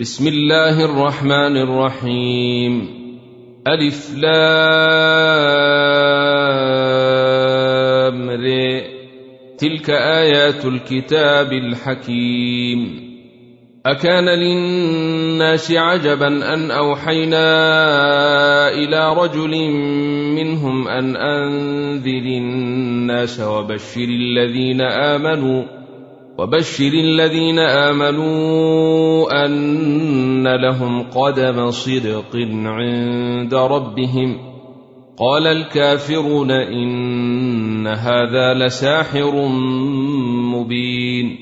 بسم الله الرحمن الرحيم. ألف لام تلك آيات الكتاب الحكيم. أكان للناس عجبا أن أوحينا إلى رجل منهم أن أنذر الناس وبشر الذين آمنوا وبشر الذين آمنوا أن لهم قدم صدق عند ربهم. قال الكافرون إن هذا لساحر مبين.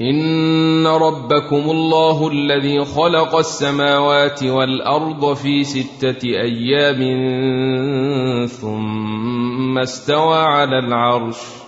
إن ربكم الله الذي خلق السماوات والأرض في ستة أيام ثم استوى على العرش.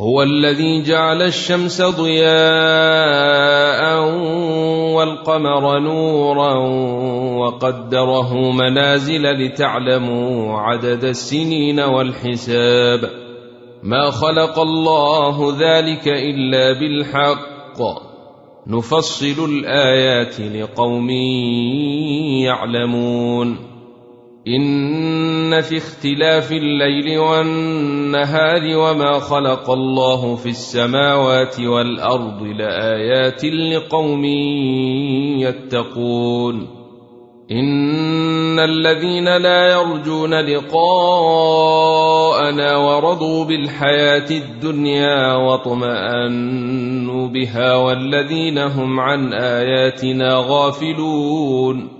هو الذي جعل الشمس ضياء والقمر نورا وقدره منازل لتعلموا عدد السنين والحساب. ما خلق الله ذلك إلا بالحق. نفصل الآيات لقوم يعلمون. إن في اختلاف الليل والنهار وما خلق الله في السماوات والأرض لآيات لقوم يتقون. إن الذين لا يرجون لقاءنا ورضوا بالحياة الدنيا واطمأنوا بها والذين هم عن آياتنا غافلون.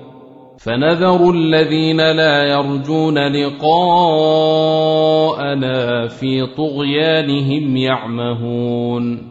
فنذر الذين لا يرجون لقاءنا في طغيانهم يعمهون.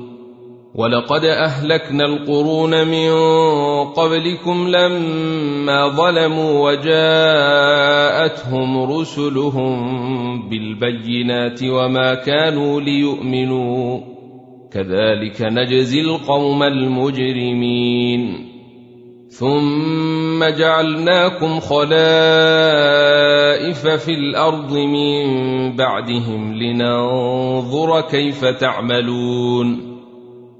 ولقد اهلكنا القرون من قبلكم لما ظلموا وجاءتهم رسلهم بالبينات وما كانوا ليؤمنوا كذلك نجزي القوم المجرمين ثم جعلناكم خلائف في الأرض من بعدهم لننظر كيف تعملون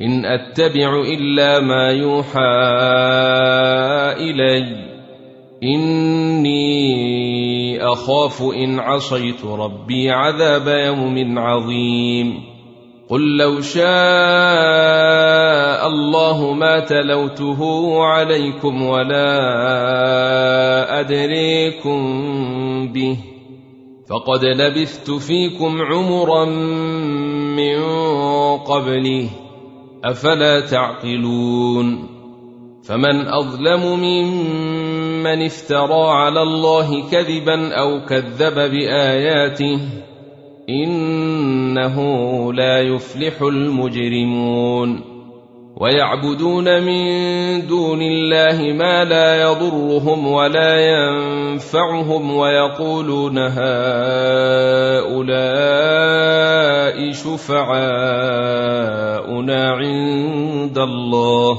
إن أتبع إلا ما يوحى إلي إني أخاف إن عصيت ربي عذاب يوم عظيم قل لو شاء الله ما تلوته عليكم ولا أدريكم به فقد لبثت فيكم عمرا من قبله أفلا تعقلون فمن أظلم ممن افترى على الله كذبا أو كذب بآياته إنه لا يفلح المجرمون ويعبدون من دون الله ما لا يضرهم ولا ينفعهم ويقولون هؤلاء شفعاؤنا عند الله.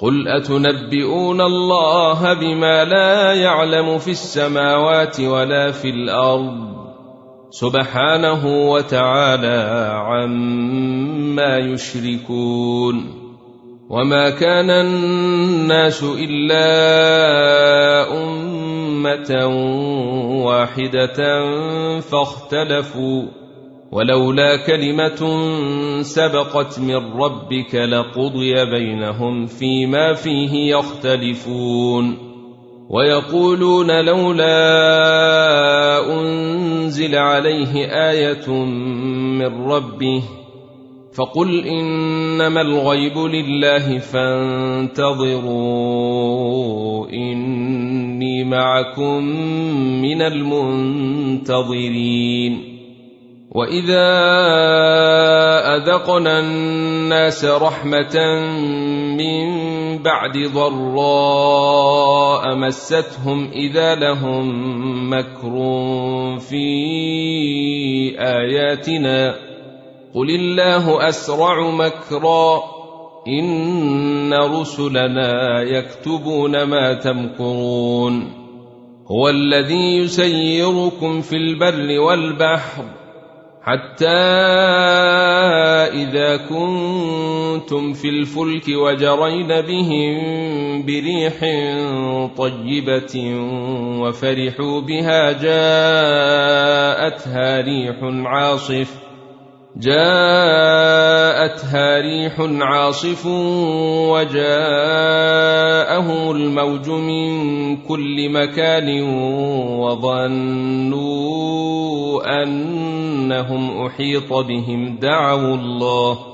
قل أتنبئون الله بما لا يعلم في السماوات ولا في الأرض؟ سبحانه وتعالى عما يشركون. وما كان الناس الا امه واحدة فاختلفوا ولولا كلمه سبقت من ربك لقضي بينهم فيما فيه يختلفون ويقولون لولا انزل عليه إيه من ربه فقل إنما الغيب لله فانتظروا إني معكم من المنتظرين. وإذا أذقنا الناس رحمة من بعد ضراء مستهم إذا لهم مكر في آياتنا. قل الله اسرع مكرا ان رسلنا يكتبون ما تمكرون هو الذي يسيركم في البر والبحر حتى إذا كنتم في الفلك وجرين بهم بريح طيبة وفرحوا بها جاءتها ريح عاصف جاءتها ريح عاصف وجاءهم الموج من كل مكان وظنوا أنهم أحيط بهم. دعوا الله.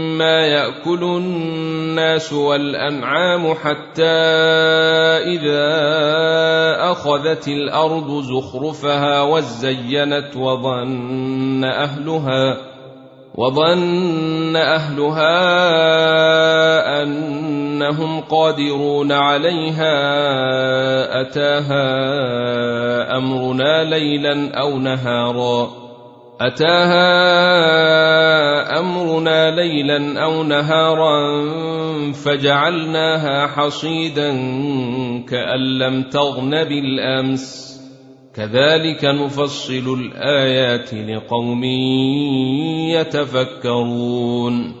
ياكل الناس والانعام حتى اذا اخذت الأرض زخرفها وزينت وظن اهلها وظن اهلها انهم قادرون عليها اتاها امرنا ليلا أو نهارا أتاها أمرنا ليلا أو نهارا فجعلناها حصيدا كأن لم تغن بالأمس. كذلك نفصل الآيات لقوم يتفكرون.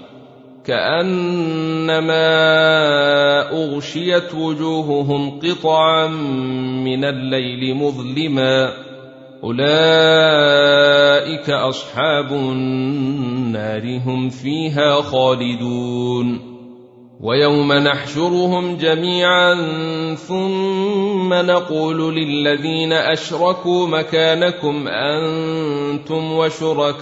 كأنما أغشيت وجوههم قطعا من الليل مظلما أولئك أصحاب النار هم فيها خالدون ويوم نحشرهم جميعا ثم نقول للذين أشركوا مكانكم أنتم وشركاؤكم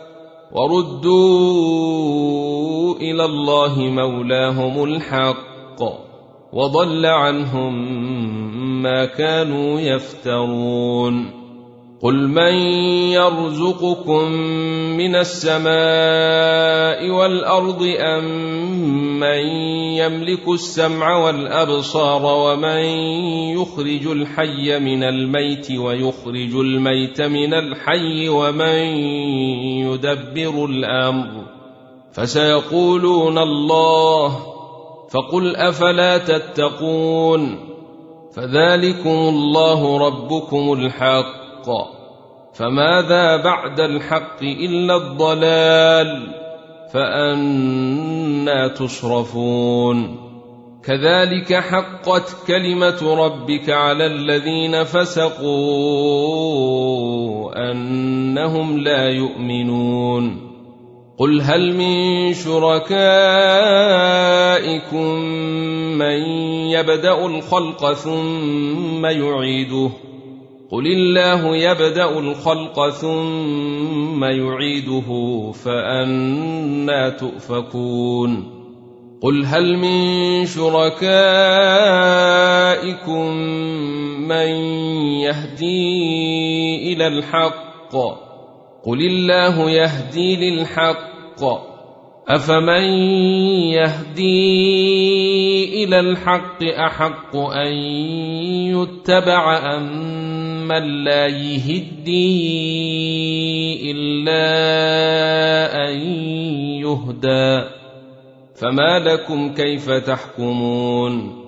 وردوا إلى الله مولاهم الحق وضل عنهم ما كانوا يفترون قل من يرزقكم من السماء والارض ام من يملك السمع والابصار ومن يخرج الحي من الميت ويخرج الميت من الحي ومن يدبر الامر فسيقولون الله فقل افلا تتقون فذلكم الله ربكم الحق الحق. فماذا بعد الحق إلا الضلال؟ فأنا تصرفون. كذلك حقت كلمة ربك على الذين فسقوا أنهم لا يؤمنون. قل هل من شركائكم من يبدأ الخلق ثم يعيده؟ قل الله يبدا الخلق ثم يعيده فانا تؤفكون قل هل من شركائكم من يهدي إلى الحق؟ قل الله يهدي للحق. افمن يهدي إلى الحق احق ان يتبع ام من لا يهدي إلا أن يهدى. فما لكم كيف تحكمون؟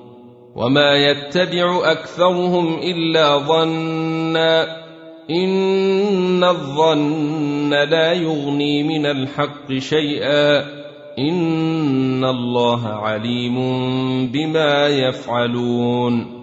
وما يتبع أكثرهم إلا ظنا إن الظن لا يغني من الحق شيئا. إن الله عليم بما يفعلون.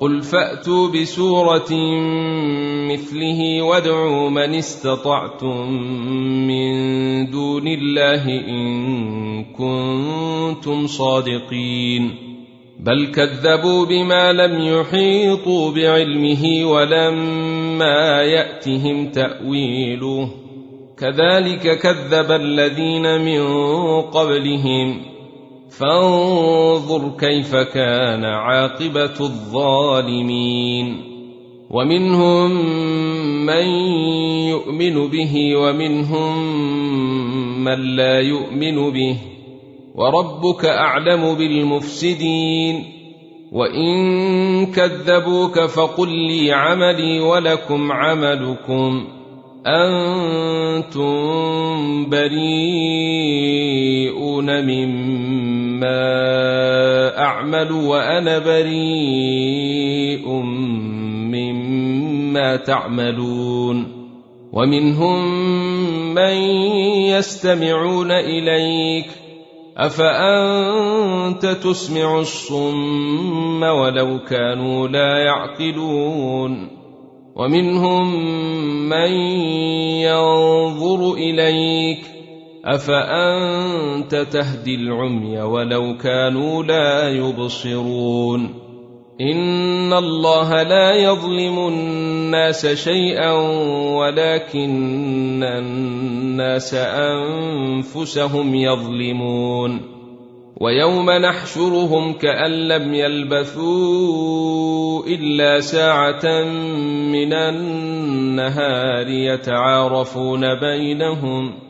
قل فاتوا بسوره مثله وادعوا من استطعتم من دون الله ان كنتم صادقين بل كذبوا بما لم يحيطوا بعلمه ولما ياتهم تاويله كذلك كذب الذين من قبلهم فانظر كيف كان عاقبة الظالمين. ومنهم من يؤمن به ومنهم من لا يؤمن به. وربك أعلم بالمفسدين. وإن كذبوك فقل لي عملي ولكم عملكم. أنتم بريئون مما أعمل وأنا بريء مما تعملون ومنهم من يستمعون إليك أفأنت تسمع الصم ولو كانوا لا يعقلون ومنهم من ينظر إليك أفأنت تهدي العمي ولو كانوا لا يبصرون؟ إن الله لا يظلم الناس شيئا ولكن الناس أنفسهم يظلمون. ويوم نحشرهم كأن لم يلبثوا إلا ساعة من النهار يتعارفون بينهم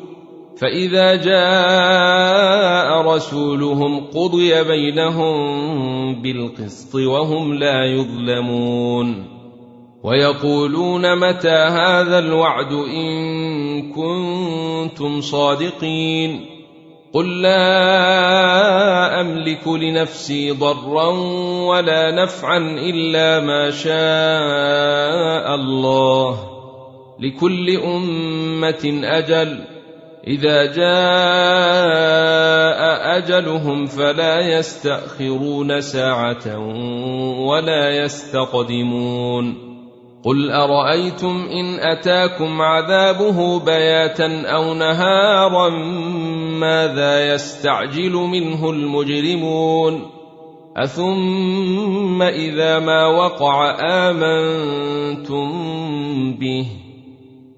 فإذا جاء رسولهم قضي بينهم بالقسط وهم لا يظلمون ويقولون متى هذا الوعد إن كنتم صادقين قل لا أملك لنفسي ضرا ولا نفعا إلا ما شاء الله لكل أمة أجل إذا جاء أجلهم فلا يستأخرون ساعة ولا يستقدمون. قل أرأيتم إن أتاكم عذابه بياتا أو نهارا ماذا يستعجل منه المجرمون؟ أثم إذا ما وقع آمنتم به؟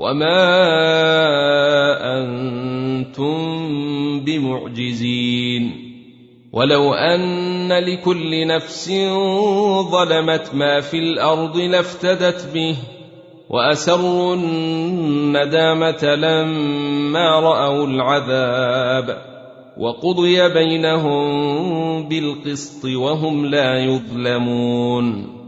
وما أنتم بمعجزين ولو ان لكل نفس ظلمت ما في الأرض لافتدت به واسروا الندامه لما راوا العذاب وقضي بينهم بالقسط وهم لا يظلمون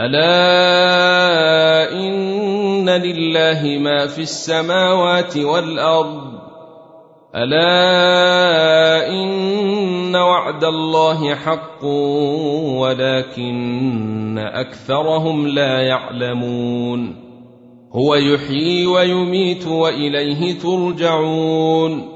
ألا إن لله ما في السماوات والأرض؟ ألا إن وعد الله حق ولكن أكثرهم لا يعلمون. هو يحيي ويميت وإليه ترجعون.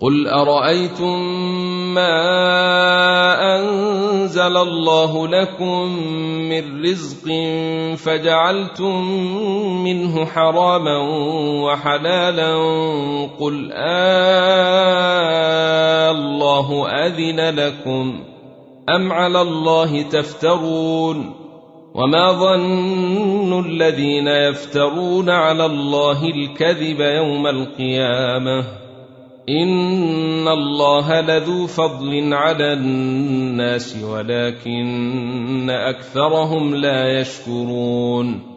قل ارايتم ما انزل الله لكم من رزق فجعلتم منه حراما وحلالا قل آه الله اذن لكم ام على الله تفترون وما ظن الذين يفترون على الله الكذب يوم القيامه ان الله لذو فضل على الناس ولكن اكثرهم لا يشكرون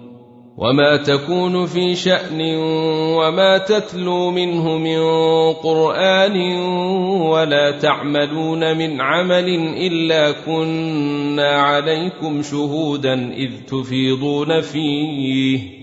وما تكون في شان وما تتلو منه من قران ولا تعملون من عمل الا كنا عليكم شهودا اذ تفيضون فيه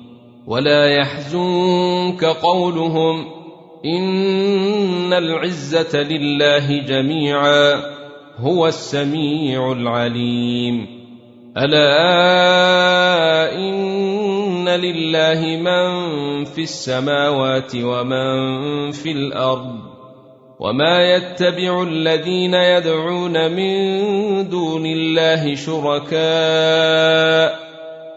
ولا يحزنك قولهم إن العزة لله جميعا هو السميع العليم. ألا إن لله من في السماوات ومن في الأرض وما يتبع الذين يدعون من دون الله شركاء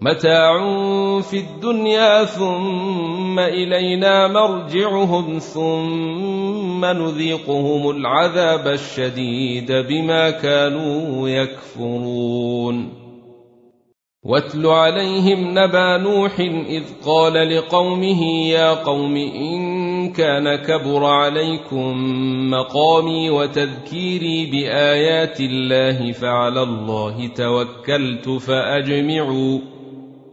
متاع في الدنيا ثم إلينا مرجعهم ثم نذيقهم العذاب الشديد بما كانوا يكفرون. واتل عليهم نبا نوح إذ قال لقومه يا قوم إن كان كبر عليكم مقامي وتذكيري بآيات الله فعلى الله توكلت فأجمعوا.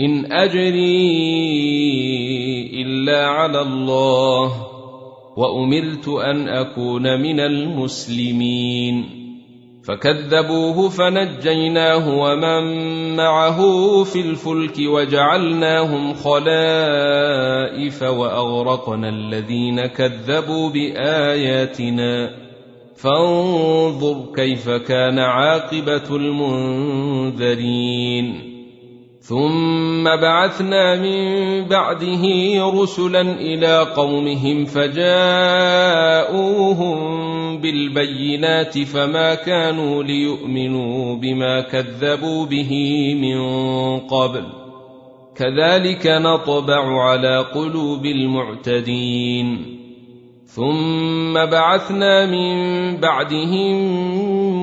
إن أجري إلا على الله وأمرت أن أكون من المسلمين. فكذبوه فنجيناه ومن معه في الفلك وجعلناهم خلائف وأغرقنا الذين كذبوا بآياتنا. فانظر كيف كان عاقبة المنذرين. ثم بعثنا من بعده رسلا إلى قومهم فجاءوهم بالبينات فما كانوا ليؤمنوا بما كذبوا به من قبل. كذلك نطبع على قلوب المعتدين. ثم بعثنا من بعدهم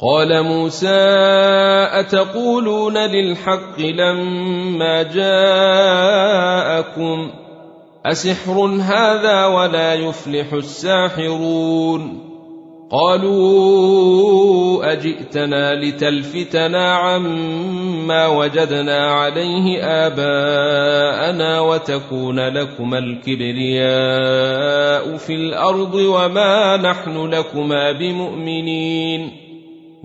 قال موسى أتقولون للحق لما جاءكم؟ أسحر هذا ولا يفلح الساحرون. قالوا أجئتنا لتلفتنا عما وجدنا عليه آباءنا وتكون لكما الكبرياء في الأرض وما نحن لكما بمؤمنين.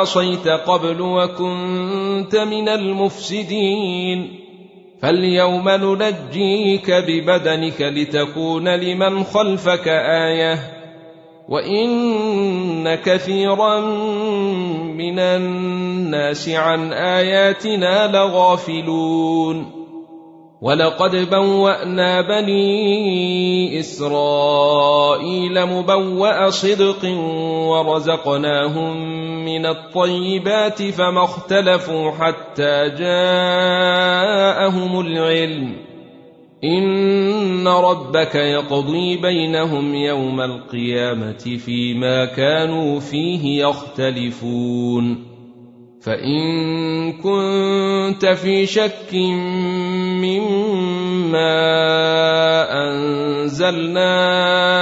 عصيت قبل وكنت من المفسدين فاليوم ننجيك ببدنك لتكون لمن خلفك آية وإن كثيرا من الناس عن آياتنا لغافلون ولقد بوأنا بني إسرائيل مبوأ صدق ورزقناهم من الطيبات فما اختلفوا حتى جاءهم العلم. إن ربك يقضي بينهم يوم القيامة فيما كانوا فيه يختلفون. فإن كنت في شك مما أنزلنا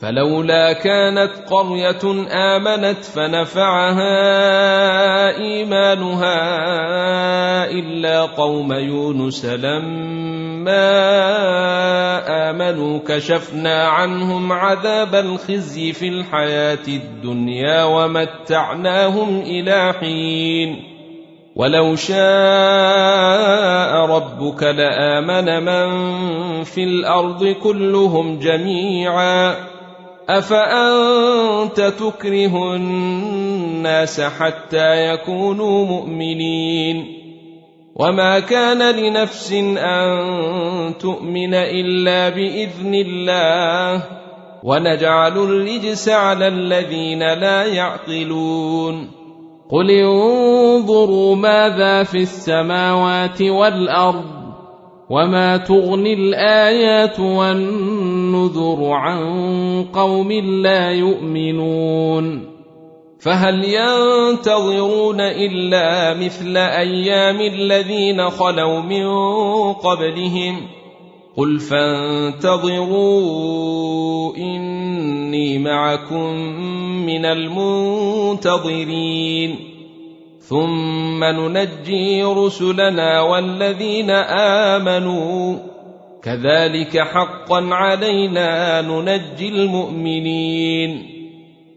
فلولا كانت قرية آمنت فنفعها إيمانها إلا قوم يونس لما آمنوا كشفنا عنهم عذاب الخزي في الحياة الدنيا ومتعناهم إلى حين ولو شاء ربك لآمن من في الأرض كلهم جميعا أفأنت تكره الناس حتى يكونوا مؤمنين؟ وما كان لنفس أن تؤمن إلا بإذن الله ونجعل الرجس على الذين لا يعقلون. قل انظروا ماذا في السماوات والأرض وما تغني الايات والنذر عن قوم لا يؤمنون فهل ينتظرون الا مثل أيام الذين خلوا من قبلهم قل فانتظروا اني معكم من المنتظرين ثم ننجي رسلنا والذين امنوا. كذلك حقا علينا ننجي المؤمنين.